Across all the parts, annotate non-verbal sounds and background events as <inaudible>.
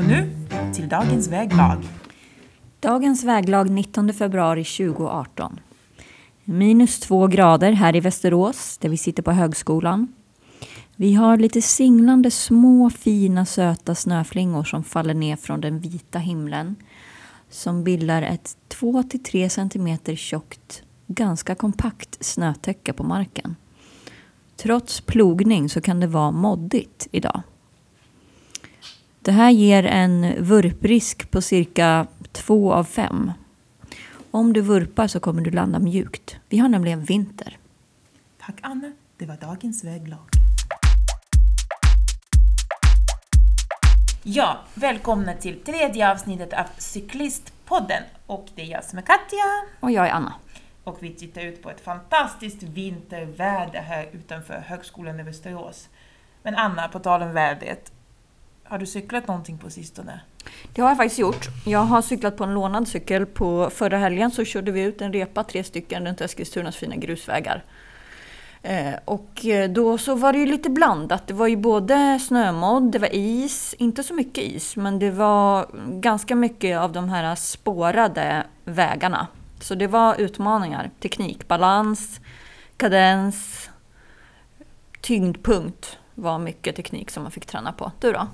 Och nu till dagens väglag. Dagens väglag 19 februari 2018. Minus två grader här i Västerås, där vi sitter på högskolan. Vi har lite singlande små fina söta snöflingor som faller ner från den vita himlen. Som bildar ett 2-3 cm tjockt, ganska kompakt snötäcke på marken. Trots plogning så kan det vara moddigt idag. Det här ger en vurprisk på cirka 2 av 5. Om du vurpar så kommer du landa mjukt. Vi har nämligen vinter. Tack Anna, det var dagens väglag. Ja, välkomna till tredje avsnittet av Cyklistpodden. Och det är jag som är Katja. Och jag är Anna. Och vi tittar ut på ett fantastiskt vinterväder här utanför Högskolan i Västerås. Men Anna, på tal om vädret. Har du cyklat någonting på sistone? Det har jag faktiskt gjort. Jag har cyklat på en lånad cykel. På förra helgen så körde vi ut en repa, tre stycken, runt Eskilstunas fina grusvägar. Eh, och eh, då så var det ju lite blandat. Det var ju både snömodd, det var is, inte så mycket is, men det var ganska mycket av de här spårade vägarna. Så det var utmaningar. Teknik, balans, kadens, tyngdpunkt var mycket teknik som man fick träna på. Du då?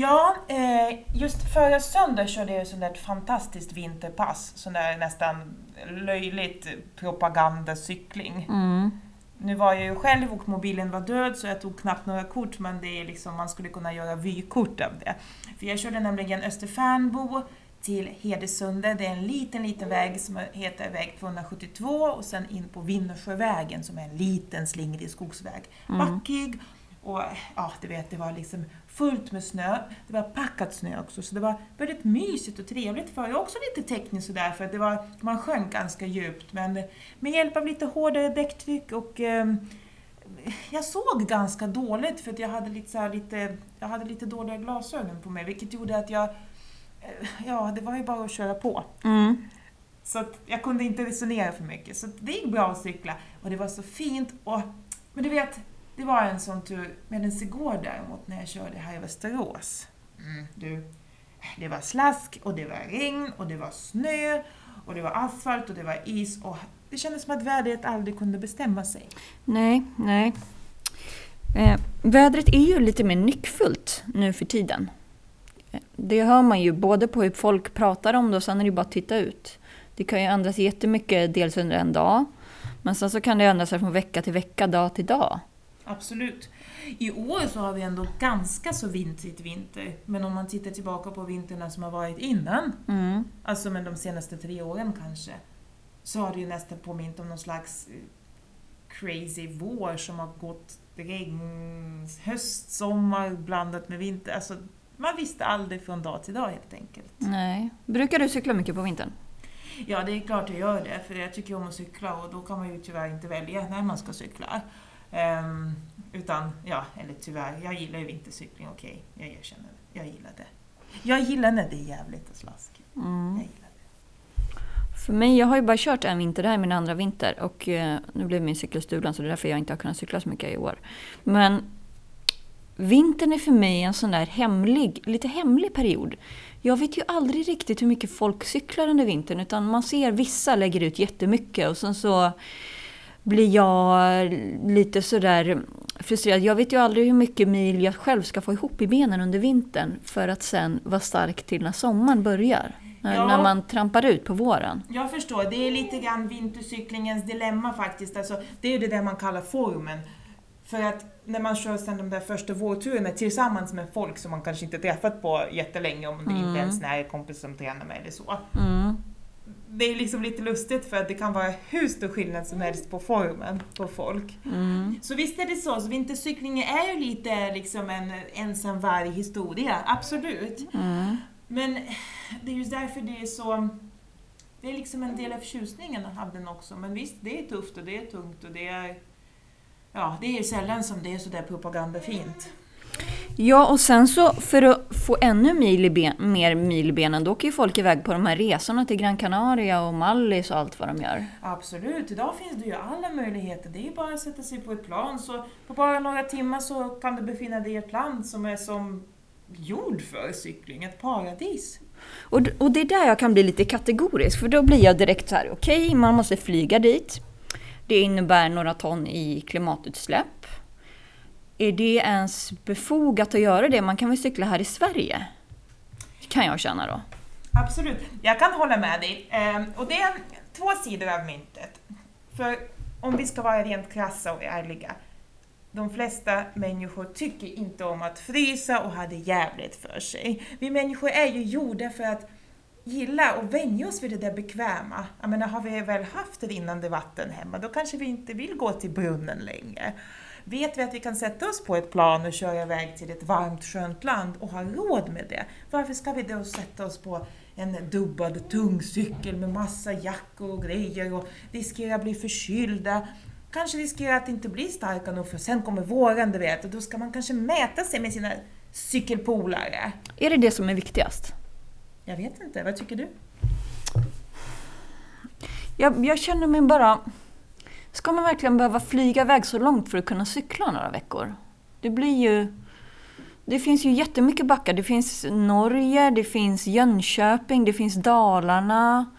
Ja, eh, just förra söndag körde jag sånt där fantastiskt vinterpass. Sån där nästan löjligt propagandacykling. Mm. Nu var jag ju själv och mobilen var död så jag tog knappt några kort men det är liksom, man skulle kunna göra vykort av det. För jag körde nämligen Österfärnbo till Hedesunde. Det är en liten, liten väg som heter väg 272 och sen in på Vinnersjövägen som är en liten slingrig skogsväg. Mm. Backig och ja, du vet, det var liksom fullt med snö. Det var packat snö också, så det var väldigt mysigt och trevligt. För jag också lite tekniskt sådär, för det var, man sjönk ganska djupt. Men med hjälp av lite hårdare däcktryck och eh, jag såg ganska dåligt för att jag hade lite, så här, lite, jag hade lite dåliga glasögon på mig, vilket gjorde att jag... eh, Ja, det var ju bara att köra på. Mm. Så jag kunde inte resonera för mycket. Så det gick bra att cykla. Och det var så fint. Och, men du vet, det var en sån tur. Medan igår däremot när jag körde här i Västerås. Mm, du, det var slask och det var regn och det var snö och det var asfalt och det var is. Och det kändes som att vädret aldrig kunde bestämma sig. Nej, nej. Eh, vädret är ju lite mer nyckfullt nu för tiden. Eh, Det hör man ju både på hur folk pratar om det och sen är det ju bara att titta ut. Det kan ju ändras jättemycket dels under en dag. Men sen så kan det ändra sig från vecka till vecka, dag till dag. Absolut. I år så har vi ändå ganska så vintrigt vinter. Men om man tittar tillbaka på vinterna som har varit innan, Mm. alltså med de senaste tre åren kanske, så har det ju nästan påmint om någon slags eh, crazy vår som har gått regn, höst, sommar blandat med vinter. Alltså, man visste aldrig från dag till dag helt enkelt. Nej. Brukar du cykla mycket på vintern? Ja, det är klart jag gör det, för jag tycker om att cykla och då kan man ju tyvärr inte välja när man ska cykla. Ehm, utan, ja, eller tyvärr, jag gillar ju vintercykling, okej, jag erkänner det. Jag gillar det. Jag gillar när det är jävligt och slask. Mm. Jag gillar det. För mig, jag har ju bara kört en vinter, det här är min andra vinter. Och eh, nu blev min cykel stulen så det är därför jag inte har kunnat cykla så mycket i år. Men vintern är för mig en sån där hemlig, lite hemlig period. Jag vet ju aldrig riktigt hur mycket folk cyklar under vintern utan man ser vissa lägger ut jättemycket och sen så blir jag lite sådär frustrerad. Jag vet ju aldrig hur mycket mil jag själv ska få ihop i benen under vintern för att sen vara stark till när sommaren börjar. När, Ja. när man trampar ut på våren. Jag förstår, det är lite grann vintercyklingens dilemma faktiskt. Alltså, det är ju det där man kallar formen. För att när man kör sen de där första vårturerna tillsammans med folk som man kanske inte träffat på jättelänge, om det inte ens är en kompis som tränar med eller så. Mm. Det är liksom lite lustigt för att det kan vara hur stor skillnad som helst på formen på folk. Mm. Så visst är det så, så vintercykling är ju lite liksom en ensam varg historia, absolut. Mm. Men det är just därför det är så... Det är liksom en del av tjusningen av den också. Men visst, det är tufft och det är tungt och det är... Ja, det är sällan som det är sådär propagandafint. Ja, och sen så för att få ännu mil i ben, mer mil i benen, då åker ju folk iväg på de här resorna till Gran Canaria och Mallis och allt vad de gör. Absolut, idag finns det ju alla möjligheter. Det är ju bara att sätta sig på ett plan så på bara några timmar så kan du befinna dig i ett land som är som gjord för cykling, ett paradis. Och, och det är där jag kan bli lite kategorisk, för då blir jag direkt så här, okej, okay, man måste flyga dit. Det innebär några ton i klimatutsläpp. Är det ens befogat att göra det? Man kan väl cykla här i Sverige? Kan jag känna då. Absolut, jag kan hålla med dig. Ehm, och det är två sidor av myntet. För om vi ska vara rent krassa och ärliga, de flesta människor tycker inte om att frysa och ha det jävligt för sig. Vi människor är ju gjorda för att gilla och vänja oss vid det där bekväma. Jag menar, har vi väl haft rinnande vatten hemma, då kanske vi inte vill gå till brunnen längre. Vet vi att vi kan sätta oss på ett plan och köra iväg till ett varmt skönt land och ha råd med det, varför ska vi då sätta oss på en dubbad tung cykel med massa jackor och grejer och riskera att bli förkylda? Kanske riskera att inte bli starka nog för sen kommer våren, du vet, och då ska man kanske mäta sig med sina cykelpolare. Är det det som är viktigast? Jag vet inte, vad tycker du? Jag, jag känner mig bara... Ska man verkligen behöva flyga iväg så långt för att kunna cykla några veckor? Det blir ju... Det finns ju jättemycket backar. Det finns Norge, det finns Jönköping, det finns Dalarna.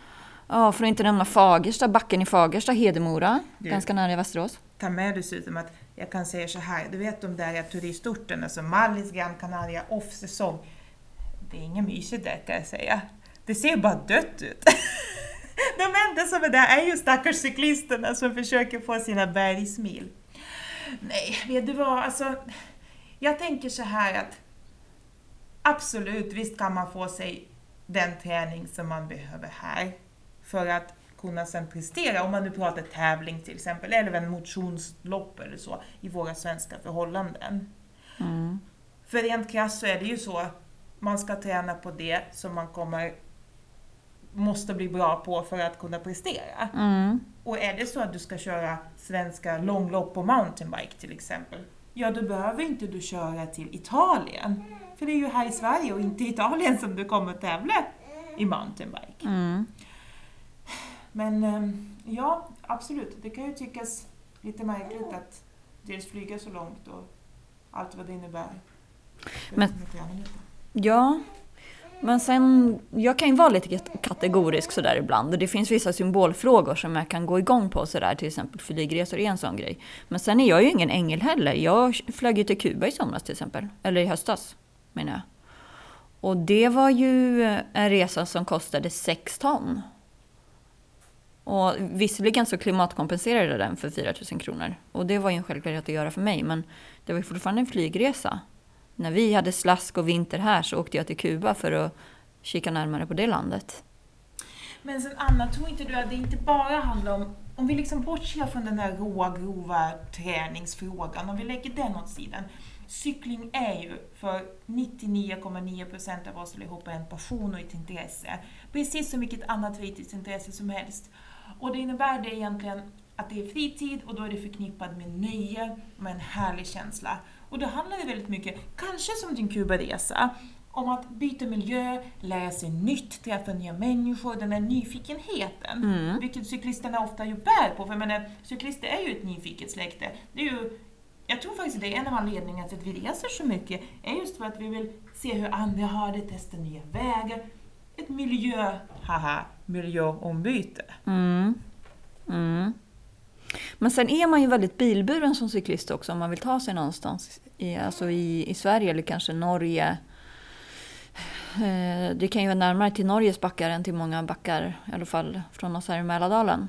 Ja, för att inte nämna Fagersta, backen i Fagersta, Hedemora, du, ganska nära Västerås. Ta med dessutom att jag kan säga så här, du vet de där turistorterna som Mallis, Gran Canaria, off-säsong. Det är inget mysigt där kan jag säga. Det ser bara dött ut. <laughs> <laughs> De enda som är där är ju stackars cyklisterna som försöker få sina bergsmil. Nej, vet du vad, alltså. Jag tänker så här att absolut, visst kan man få sig den träning som man behöver här för att kunna sen prestera, om man nu pratar tävling till exempel, eller en motionslopp eller så, i våra svenska förhållanden. Mm. För rent krasst så är det ju så, man ska träna på det som man kommer måste bli bra på för att kunna prestera. Mm. Och är det så att du ska köra svenska långlopp på mountainbike till exempel, ja då behöver inte du köra till Italien. För det är ju här i Sverige och inte i Italien som du kommer tävla i mountainbike. Mm. Men ehm, ja, absolut, det kan ju tyckas lite märkligt att dels flyga så långt och allt vad det innebär. Men, ja, men sen, jag kan ju vara lite kategorisk sådär ibland och det finns vissa symbolfrågor som jag kan gå igång på sådär, till exempel flygresor är en sån grej. Men sen är jag ju ingen ängel heller. Jag flög ju till Kuba i somras till exempel, eller i höstas menar jag. Och det var ju en resa som kostade 6 ton. Och visserligen så klimatkompenserade den för 4 000 kronor. Och det var ju en självklarhet att göra för mig, men det var fortfarande en flygresa när vi hade slask och vinter här så åkte jag till Kuba för att kika närmare på det landet. Men sen Anna, tror inte du att det inte bara handlar om, om vi liksom bortser från den här råa, grova träningsfrågan, om vi lägger den åt sidan. Cykling är ju för 99,9% av oss allihopa en passion och ett intresse. Precis som vilket annat fritidsintresse som helst. Och det innebär det egentligen att det är fritid och då är det förknippat med nöje, med en härlig känsla. Och då handlar det väldigt mycket, kanske som din Kubaresa, om att byta miljö, lära sig nytt, träffa nya människor, den här nyfikenheten. Mm. Vilket cyklisterna ofta ju bär på, för jag menar, cyklister är ju ett nyfiket släkte. Det är ju, jag tror faktiskt det är en av anledningarna till att vi reser så mycket, är just för att vi vill se hur andra har det, testa nya vägar. Ett miljö, haha, miljöombyte. Mm. Mm. Men sen är man ju väldigt bilburen som cyklist också om man vill ta sig någonstans. I, alltså i, i Sverige eller kanske Norge. Eh, det kan ju vara närmare till Norges backar än till många backar, i alla fall från oss här i Mälardalen.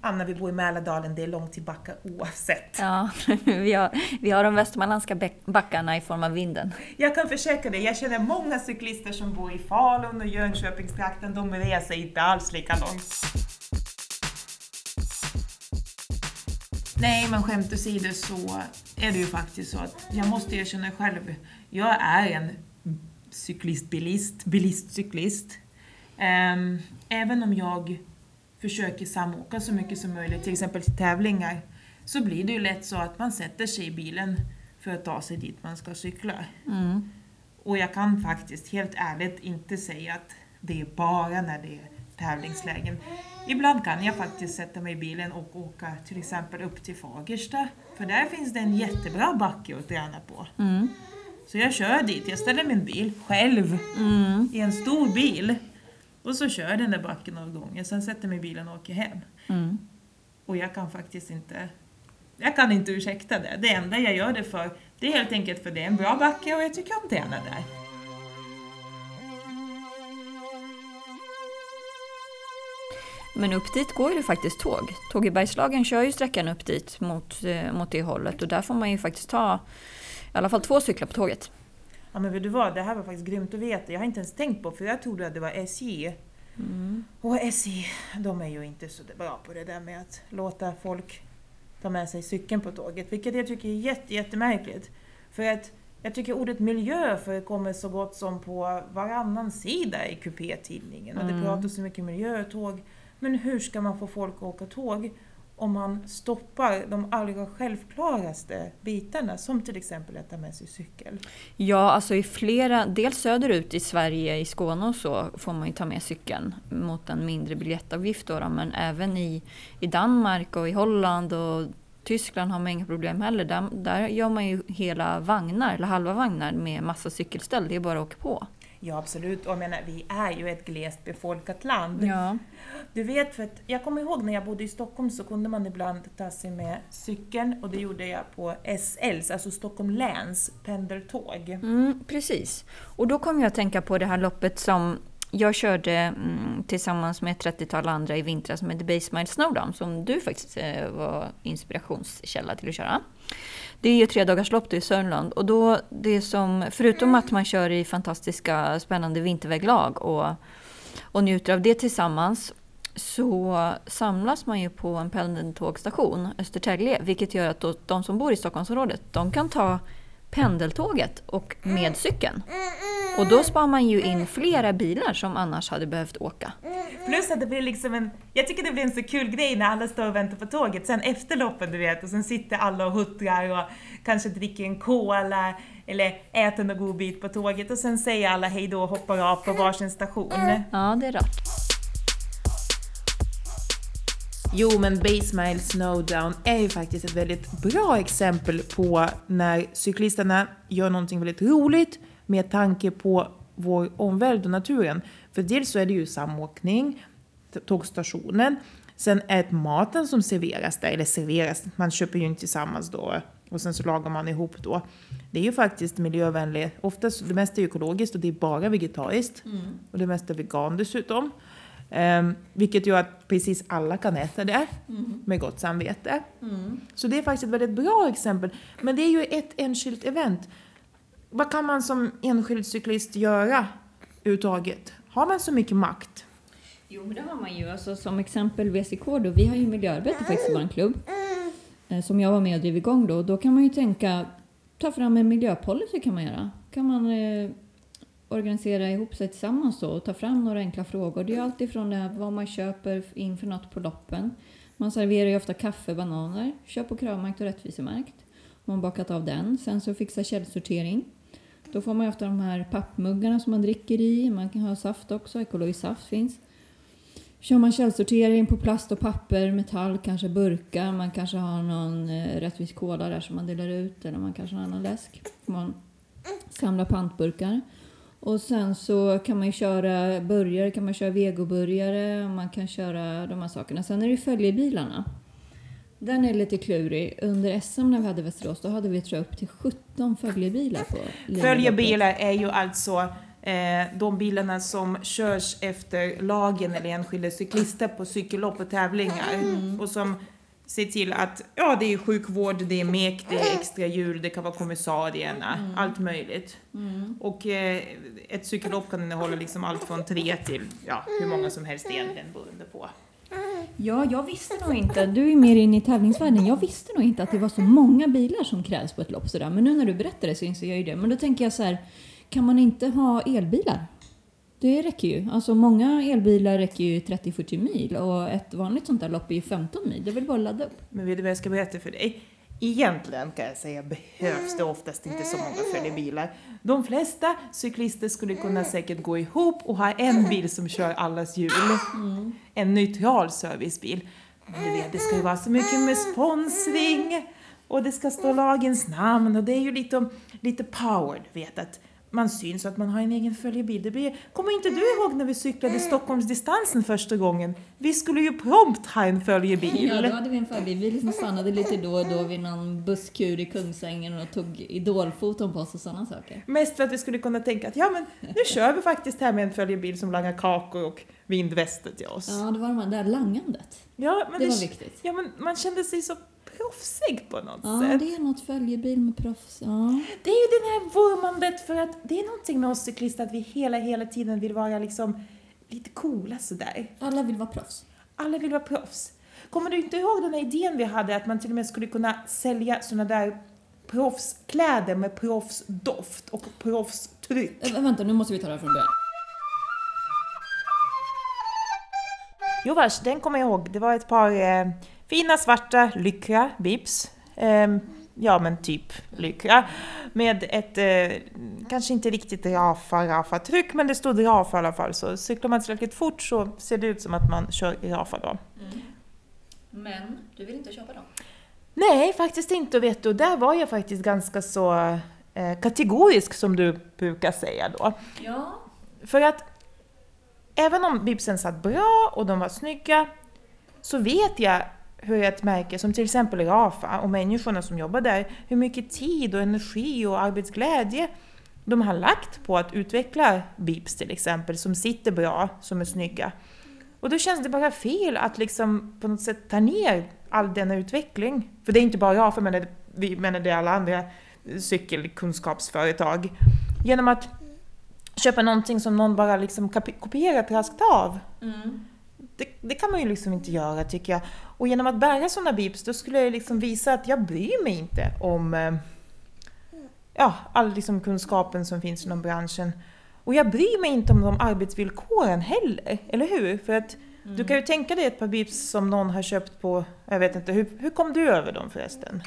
Anna, vi bor i Mälardalen, det är långt till backar oavsett. Ja, <laughs> vi har, vi har de västmanländska backarna i form av vinden. Jag kan försäkra dig, jag känner många cyklister som bor i Falun och Jönköpingstrakten, de reser inte alls lika långt. Nej, men skämt åsido så är det ju faktiskt så att jag måste erkänna själv, jag är en cyklist-bilist, bilist-cyklist. Um, även om jag försöker samåka så mycket som möjligt, till exempel till tävlingar, så blir det ju lätt så att man sätter sig i bilen för att ta sig dit man ska cykla. Mm. Och jag kan faktiskt helt ärligt inte säga att det är bara när det är tävlingslägen. Ibland kan jag faktiskt sätta mig i bilen och åka till exempel upp till Fagersta. För där finns det en jättebra backe att träna på. Mm. Så jag kör dit, jag ställer min bil själv Mm. i en stor bil. Och så kör jag den där backen några gånger, sen sätter mig i bilen och åker hem. Mm. Och jag kan faktiskt inte jag kan inte ursäkta det. Det enda jag gör det för, det är helt enkelt för det är en bra backe och jag tycker om träna där. Men upp dit går ju faktiskt tåg. Tåg i Bergslagen kör ju sträckan upp dit mot, eh, mot det hållet och där får man ju faktiskt ta i alla fall två cyklar på tåget. Ja men vet du vad, det här var faktiskt grymt att veta. Jag har inte ens tänkt på för jag trodde att det var SJ. Och SJ, de är ju inte så bra på det där med att låta folk ta med sig cykeln på tåget, vilket jag tycker är jätte, jättemärkligt. För att jag tycker ordet miljö förekommer så gott som på varannan sida i kupétidningen och det Mm. pratas så mycket miljötåg. Men hur ska man få folk att åka tåg om man stoppar de allra självklaraste bitarna, som till exempel att ta med sig cykel? Ja, alltså i flera, dels söderut i Sverige, i Skåne och så, får man ju ta med cykeln mot en mindre biljettavgift då, då, men även i, i Danmark och i Holland och Tyskland har man inga problem heller. Där, där gör man ju hela vagnar, eller halva vagnar med massa cykelställ, det är bara att åka på. Ja absolut, och jag menar vi är ju ett glest befolkat land. Ja. Du vet, för att jag kommer ihåg när jag bodde i Stockholm så kunde man ibland ta sig med cykeln och det gjorde jag på SLs, alltså Stockholm läns pendeltåg. Mm, precis. Och då kom jag att tänka på det här loppet som jag körde mm, tillsammans med ett 30-tal andra i vintras med The Basemile Snowdown som du faktiskt eh, var inspirationskälla till att köra. Det är ju ett tredagarslopp i Sörmland och då det som, förutom att man kör i fantastiska spännande vinterväglag och, och njuter av det tillsammans så samlas man ju på en pendeltågstation, Östertälje, vilket gör att då, de som bor i Stockholmsområdet, de kan ta pendeltåget och med cykeln. Och då spar man ju in flera bilar som annars hade behövt åka. Plus att det blir liksom en, jag tycker det blir en så kul grej när alla står och väntar på tåget sen efter loppet du vet och sen sitter alla och huttrar och kanske dricker en cola eller äter en god bit på tåget och sen säger alla hej då och hoppar av på varsin station. Ja, det är rätt. Jo, men Base Mile Snowdown är ju faktiskt ett väldigt bra exempel på när cyklisterna gör någonting väldigt roligt med tanke på vår omvärld och naturen. För dels så är det ju samåkning, tågstationen, sen är det maten som serveras där, eller serveras, man köper ju inte tillsammans då och sen så lagar man ihop då. Det är ju faktiskt miljövänligt, oftast det mesta är ekologiskt och det är bara vegetariskt. Och det mesta är vegan dessutom. Um, vilket gör att precis alla kan äta det med gott samvete. Så det är faktiskt ett väldigt bra exempel. Men det är ju ett enskilt event. Vad kan man som enskild cyklist göra överhuvudtaget? Har man så mycket makt? Jo, men det har man ju. Alltså, som exempel VCK då, vi har ju miljöarbete faktiskt i vår klubb. eh, Som jag var med och drev igång då. Då kan man ju tänka, ta fram en miljöpolicy kan man göra. Kan man eh, organisera ihop sig tillsammans då och ta fram några enkla frågor. Det är alltifrån det eh, här vad man köper inför något på loppen. Man serverar ju ofta kaffe, bananer. Köp och kravmärkt och rättvisemärkt. Man har bakat av den. Sen så fixa källsortering. Då får man ju ofta de här pappmuggarna som man dricker i. Man kan ha saft också, ekologisk saft finns. Kör man källsortering på plast och papper, metall, kanske burkar. Man kanske har någon eh, rättvis kola där som man delar ut eller man kanske har en annan läsk. Man samlar pantburkar. Och sen så kan man ju köra burgare, kan man köra vegoburgare, man kan köra de här sakerna. Sen är det ju följebilarna. Den är lite klurig. Under SM när vi hade Västerås, då hade vi tror jag upp till 17 följebilar på. Följebilar är ju alltså eh, de bilarna som körs efter lagen eller enskilda cyklister på cykellopp och tävlingar. Och som ser till att, ja det är sjukvård, det är mek, det är extra hjul, det kan vara kommissarierna, allt möjligt. Och eh, ett cykellopp kan innehålla liksom allt från tre till, ja hur många som helst egentligen beroende på. Ja, jag visste nog inte. Du är mer inne i tävlingsvärlden. Jag visste nog inte att det var så många bilar som krävs på ett lopp sådär. Men nu när du berättar det så inser jag ju det. Men då tänker jag så här, kan man inte ha elbilar? Det räcker ju. Alltså många elbilar räcker ju 30-40 mil och ett vanligt sånt där lopp är ju 15 mil. Det är väl bara att ladda upp. Men vet du vad jag ska berätta för dig? Egentligen kan jag säga behövs det oftast inte så många följebilar. De flesta cyklister skulle kunna säkert gå ihop och ha en bil som kör allas hjul. En neutral servicebil. Men du vet, det ska ju vara så mycket med sponsring Och det ska stå lagens namn och det är ju lite, lite power, du vet att man syns att man har en egen följebil. Det blir, kommer inte du ihåg när vi cyklade Stockholmsdistansen första gången? Vi skulle ju prompt ha en följebil. Ja, då hade vi en följebil. Vi liksom stannade lite då och då vid någon busskur i Kungsängen och tog idolfoton på oss och sådana saker. Mest för att vi skulle kunna tänka att ja men nu kör vi faktiskt här med en följebil som langar kakor och vindväster till oss. Ja, det var det där langandet. Ja, men Det var viktigt. Ja, men man kände sig så proffsig på något Ja, sätt. det är något följebil med proffs. Ja. Det är ju det här vurmandet för att det är någonting med oss cyklister att vi hela, hela tiden vill vara liksom lite coola sådär. Alla vill vara proffs. Alla vill vara proffs. Kommer du inte ihåg den här idén vi hade att man till och med skulle kunna sälja såna där proffskläder med proffsdoft och proffstryck? Äh, vänta, nu måste vi ta det här från början. Jo vars, den kommer jag ihåg. Det var ett par eh, fina svarta lyckra bibs. Ehm, ja men typ lyckra. Med ett, eh, kanske inte riktigt rafa rafa tryck men det stod rafa i alla fall. Så cyklar man tillräckligt fort så ser det ut som att man kör rafa då. Men du vill inte köpa dem? Nej, faktiskt inte. Och vet du, där var jag faktiskt ganska så eh, kategorisk som du brukar säga då. Ja. För att även om bibsen satt bra och de var snygga så vet jag hur ett märke som till exempel Rafa och människorna som jobbar där, hur mycket tid och energi och arbetsglädje de har lagt på att utveckla bips till exempel, som sitter bra, som är snygga. Och då känns det bara fel att liksom på något sätt ta ner all denna utveckling. För det är inte bara Rafa, men vi menar det är alla andra cykelkunskapsföretag. Genom att köpa någonting som någon bara liksom kopierat raskt av. Mm. Det, det kan man ju liksom inte göra tycker jag. Och genom att bära sådana bibs då skulle jag liksom visa att jag bryr mig inte om eh, ja, all liksom kunskapen som finns inom branschen. Och jag bryr mig inte om de arbetsvillkoren heller, eller hur? För att du kan ju tänka dig ett par bibs som någon har köpt på, jag vet inte, hur, hur kom du över dem förresten?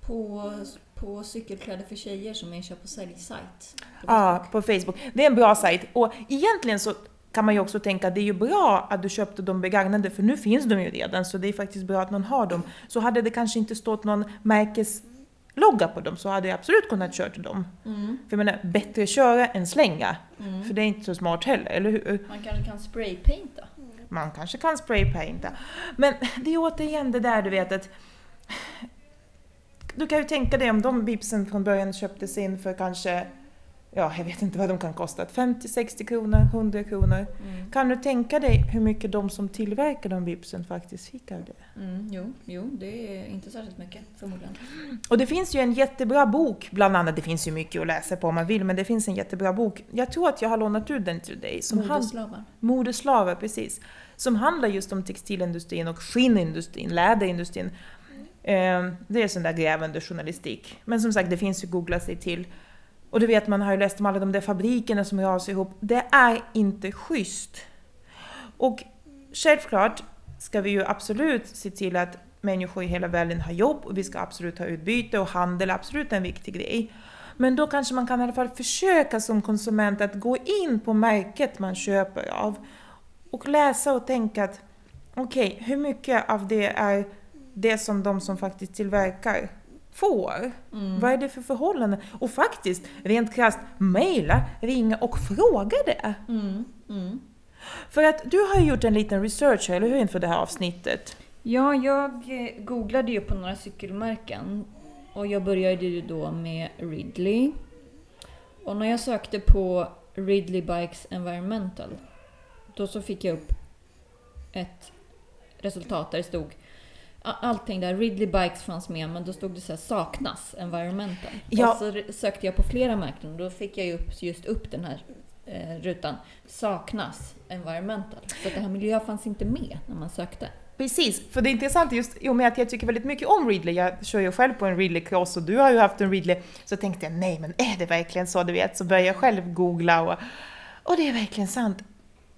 På, på cykelkläder för tjejer som är köp och säljsajt. Ja, på Facebook. Det är en bra sajt. Och egentligen så kan man ju också tänka att det är ju bra att du köpte dem begagnade för nu finns de ju redan så det är faktiskt bra att någon har dem. Så hade det kanske inte stått någon märkeslogga på dem så hade jag absolut kunnat kört dem. Mm. För jag menar, bättre köra än slänga. Mm. För det är inte så smart heller, eller hur? Man kanske kan spraypainta. Man kanske kan spraypainta. Men <laughs> det är återigen det där du vet att du kan ju tänka dig om de bibsen från början köptes in för kanske, ja jag vet inte vad de kan kosta, 50, 60 kronor, 100 kronor. Mm. Kan du tänka dig hur mycket de som tillverkar de bibsen faktiskt fick av det? Mm, jo, jo, det är inte särskilt mycket förmodligen. Och det finns ju en jättebra bok, bland annat, det finns ju mycket att läsa på om man vill, men det finns en jättebra bok. Jag tror att jag har lånat ut den till dig. Som hand- Modeslavar. Modeslavar, precis. Som handlar just om textilindustrin och skinnindustrin, läderindustrin. Eh, Det är sån där grävande journalistik. Men som sagt, det finns ju att googla sig till. Och du vet, man har ju läst om alla de där fabrikerna som rasar ihop. Det är inte schysst. Och självklart ska vi ju absolut se till att människor i hela världen har jobb och vi ska absolut ha utbyte och handel är absolut en viktig grej. Men då kanske man kan i alla fall försöka som konsument att gå in på märket man köper av och läsa och tänka att okej, hur mycket av det är det som de som faktiskt tillverkar får? Mm. Vad är det för förhållanden? Och faktiskt, rent krasst, mejla, ringa och fråga det. Mm. Mm. För att du har ju gjort en liten research, eller hur, inför det här avsnittet? Ja, jag eh, googlade ju på några cykelmärken. Och jag började ju då med Ridley. Och när jag sökte på Ridley Bikes Environmental. Då så fick jag upp ett resultat där det stod Allting där, Ridley Bikes fanns med men då stod det så här saknas environmental. Ja. Och så sökte jag på flera märken och då fick jag upp, just upp den här eh, rutan. Saknas environmental. Så det här miljö fanns inte med när man sökte. Precis, för det är intressant just i och med att jag tycker väldigt mycket om Ridley. Jag kör ju själv på en Ridley Cross och du har ju haft en Ridley. Så tänkte jag, nej men är det verkligen så? Du vet, så började jag själv googla och, och det är verkligen sant.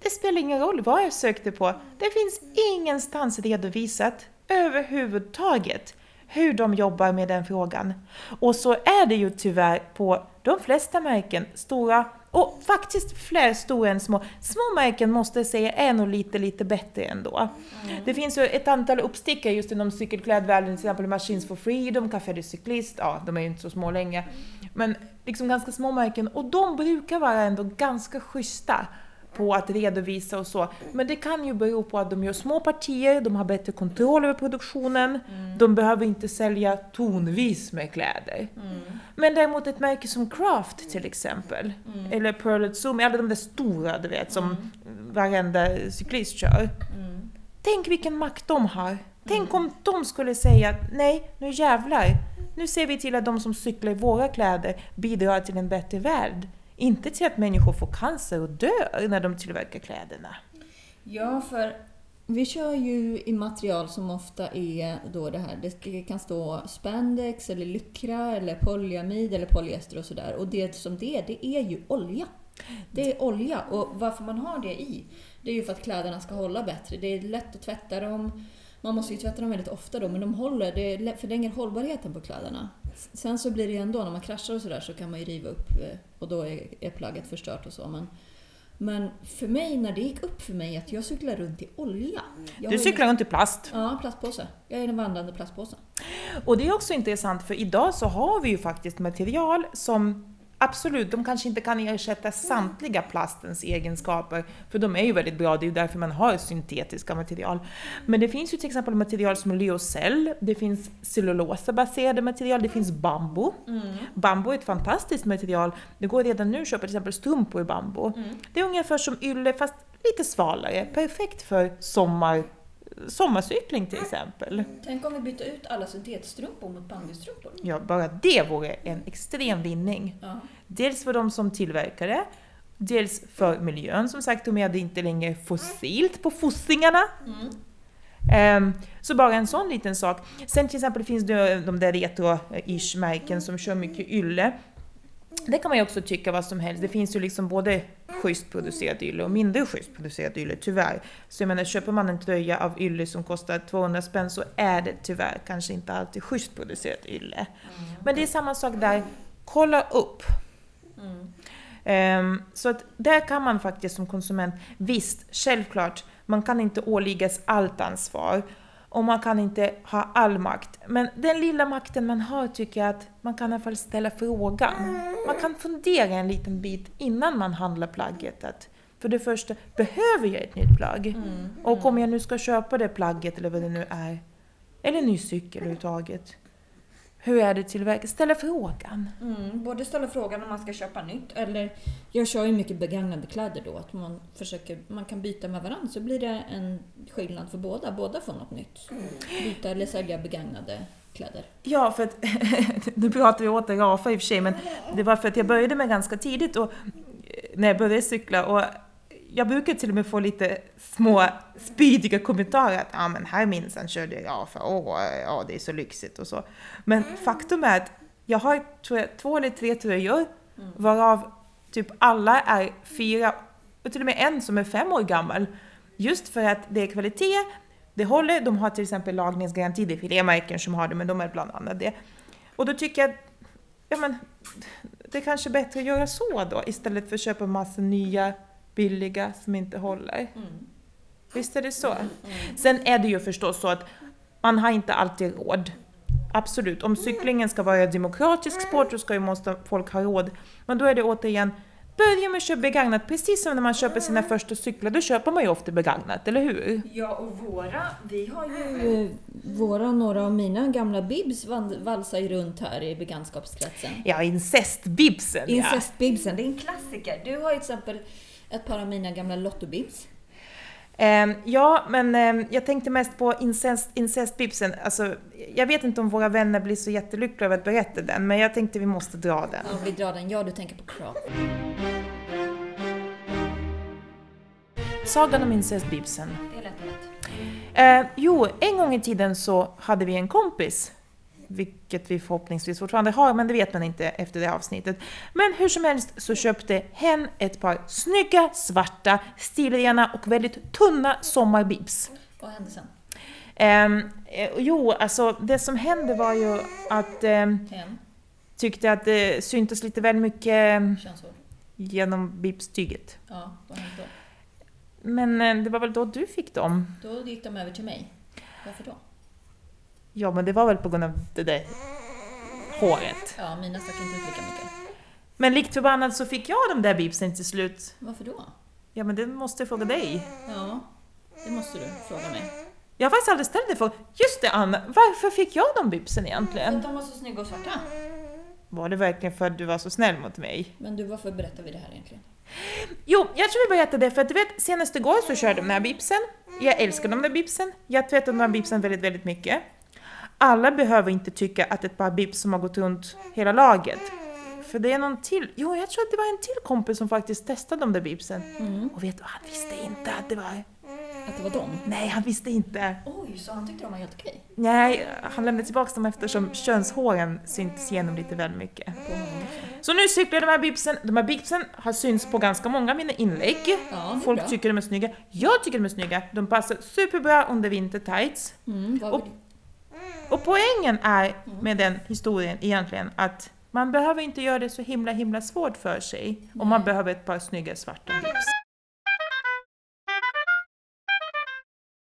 Det spelar ingen roll vad jag sökte på. Det finns ingenstans redovisat överhuvudtaget hur de jobbar med den frågan. Och så är det ju tyvärr på de flesta märken, stora och faktiskt fler stora än små. Små märken måste jag säga är nog lite, lite bättre ändå. Mm. Det finns ju ett antal uppstickare just inom cykelklädvärlden, till exempel Machines for Freedom, Café de Cyclist, ja de är ju inte så små längre. Men liksom ganska små märken och de brukar vara ändå ganska schyssta på att redovisa och så. Men det kan ju bero på att de gör små partier, de har bättre kontroll över produktionen, mm. de behöver inte sälja tonvis med kläder. Mm. Men däremot ett märke som Craft till exempel, mm. eller Pearl Zoom, alla de där stora du vet som mm. varenda cyklist kör. Mm. Tänk vilken makt de har! Tänk mm. om de skulle säga att nej, nu jävlar, nu ser vi till att de som cyklar i våra kläder bidrar till en bättre värld. Inte till att människor får cancer och dör när de tillverkar kläderna. Ja, för vi kör ju i material som ofta är då det här, det kan stå spandex eller lycra eller polyamid eller polyester och sådär. Och det som det är, det är ju olja. Det är olja och varför man har det i, det är ju för att kläderna ska hålla bättre. Det är lätt att tvätta dem, man måste ju tvätta dem väldigt ofta då, men de håller, det förlänger hållbarheten på kläderna. Sen så blir det ju ändå, när man kraschar och sådär så kan man ju riva upp eh, och då är, är plagget förstört och så. Men, men för mig, när det gick upp för mig att jag cyklar runt i olja. du cyklar runt i plast? Ja, plastpåse. Jag är en vandrande plastpåse. Och det är också intressant för idag så har vi ju faktiskt material som Absolut, de kanske inte kan ersätta samtliga plastens egenskaper, för de är ju väldigt bra, det är ju därför man har syntetiska material. Men det finns ju till exempel material som lyocell, det finns cellulosabaserade material, det finns bambu. Mm. Bambu är ett fantastiskt material, det går redan nu att köpa till exempel strumpor i bambu. Mm. Det är ungefär som ylle fast lite svalare, perfekt för sommar sommarcykling till exempel. Tänk om vi bytte ut alla syntetstrumpor mot bambustrumpor? Ja, bara det vore en extrem vinning. Ja. Dels för de som tillverkar det, dels för miljön som sagt, om jag inte längre fossilt på fossingarna. Mm. Um, så bara en sån liten sak. Sen till exempel finns det de där retro-ish märken som kör mycket ylle. Det kan man ju också tycka vad som helst. Det finns ju liksom både schysst producerat ylle och mindre schysst producerat ylle, tyvärr. Så jag menar, köper man en tröja av ylle som kostar 200 spänn så är det tyvärr kanske inte alltid schysst producerat ylle. Mm. Men det är samma sak där, kolla upp. Mm. Um, så att där kan man faktiskt som konsument, visst, självklart, man kan inte åläggas allt ansvar och man kan inte ha all makt. Men den lilla makten man har tycker jag att man kan i alla fall ställa frågan. Man kan fundera en liten bit innan man handlar plagget. Att för det första, behöver jag ett nytt plagg? Mm, och om jag nu ska köpa det plagget eller vad det nu är, eller en ny cykel överhuvudtaget, hur är det tillverkat? Ställa frågan. Mm, både ställa frågan om man ska köpa nytt eller jag kör ju mycket begagnade kläder då. Att man, försöker, man kan byta med varandra så blir det en skillnad för båda. Båda får något nytt. Byta eller sälja begagnade kläder. Ja, för att <laughs> nu pratar vi åter Rafa i och för sig, men det var för att jag började med ganska tidigt och när jag började cykla och jag brukar till och med få lite små spydiga kommentarer att ja men här minsann körde jag för åh, ja det är så lyxigt och så. Men faktum är att jag har tror jag, två eller tre tröjor mm. varav typ alla är fyra, och till och med en som är fem år gammal. Just för att det är kvalitet, det håller, de har till exempel lagningsgaranti, det är flera märken som har det men de är bland annat det. Och då tycker jag ja men det är kanske bättre att göra så då istället för att köpa massa nya billiga som inte håller. Mm. Visst är det så? Mm. Sen är det ju förstås så att man har inte alltid råd. Absolut, om cyklingen ska vara demokratisk sport så ska ju måste folk ha råd. Men då är det återigen, börja med att köpa begagnat. Precis som när man köper sina första cyklar, då köper man ju ofta begagnat, eller hur? Ja, och våra, vi har ju, våra, några av mina gamla bibs valsar ju runt här i bekantskapskretsen. Ja, incestbibsen Incestbibsen, ja. det är en klassiker. Du har ju till exempel ett par av mina gamla Lottobibs. Um, ja, men um, jag tänkte mest på incest, incestbibsen. Alltså, jag vet inte om våra vänner blir så jättelyckliga över att berätta den, men jag tänkte vi måste dra den. Ja, vi drar den. Ja, du tänker på Crop. Sagan om incestbibsen. Det är lätt. Uh, jo, en gång i tiden så hade vi en kompis vilket vi förhoppningsvis fortfarande har, men det vet man inte efter det avsnittet. Men hur som helst så köpte hen ett par snygga, svarta, stilrena och väldigt tunna sommarbibs. Vad hände sen? Um, jo, alltså det som hände var ju att um, hen tyckte att det syntes lite väl mycket... Könshår? genom bipstyget. Ja, vad hände då? Men eh, det var väl då du fick dem? Då gick de över till mig. Varför då? Ja, men det var väl på grund av det där håret. Ja, mina stack inte ut lika mycket. Men likt förbannat så fick jag de där bipsen till slut. Varför då? Ja, men det måste jag fråga dig. Ja, det måste du fråga mig. Jag har faktiskt aldrig ställt dig frågan. Just det Anna, varför fick jag de bipsen egentligen? de var så snygga och svarta. Var det verkligen för att du var så snäll mot mig? Men du, varför berättar vi det här egentligen? Jo, jag tror vi berättade det för att du vet, senast igår så körde de den här bipsen. Jag älskar de där bipsen. Jag tvättar de här bipsen väldigt, väldigt mycket. Alla behöver inte tycka att ett par bips som har gått runt hela laget. För det är någon till, jo jag tror att det var en till kompis som faktiskt testade de där bipsen. Och vet du, han visste inte att det var... Att det var dem? Nej, han visste inte. Oj, så han tyckte de var helt okej? Nej, han lämnade tillbaka dem eftersom könshåren syntes igenom lite väl mycket. Så nu cyklar de här bipsen. De här bipsen har synts på ganska många av mina inlägg. Ja, Folk bra. tycker de är snygga. Jag tycker de är snygga. De passar superbra under vintertights. Mm, Och- Och poängen är med den historien egentligen att man behöver inte göra det så himla himla svårt för sig om man behöver ett par snygga svarta bips.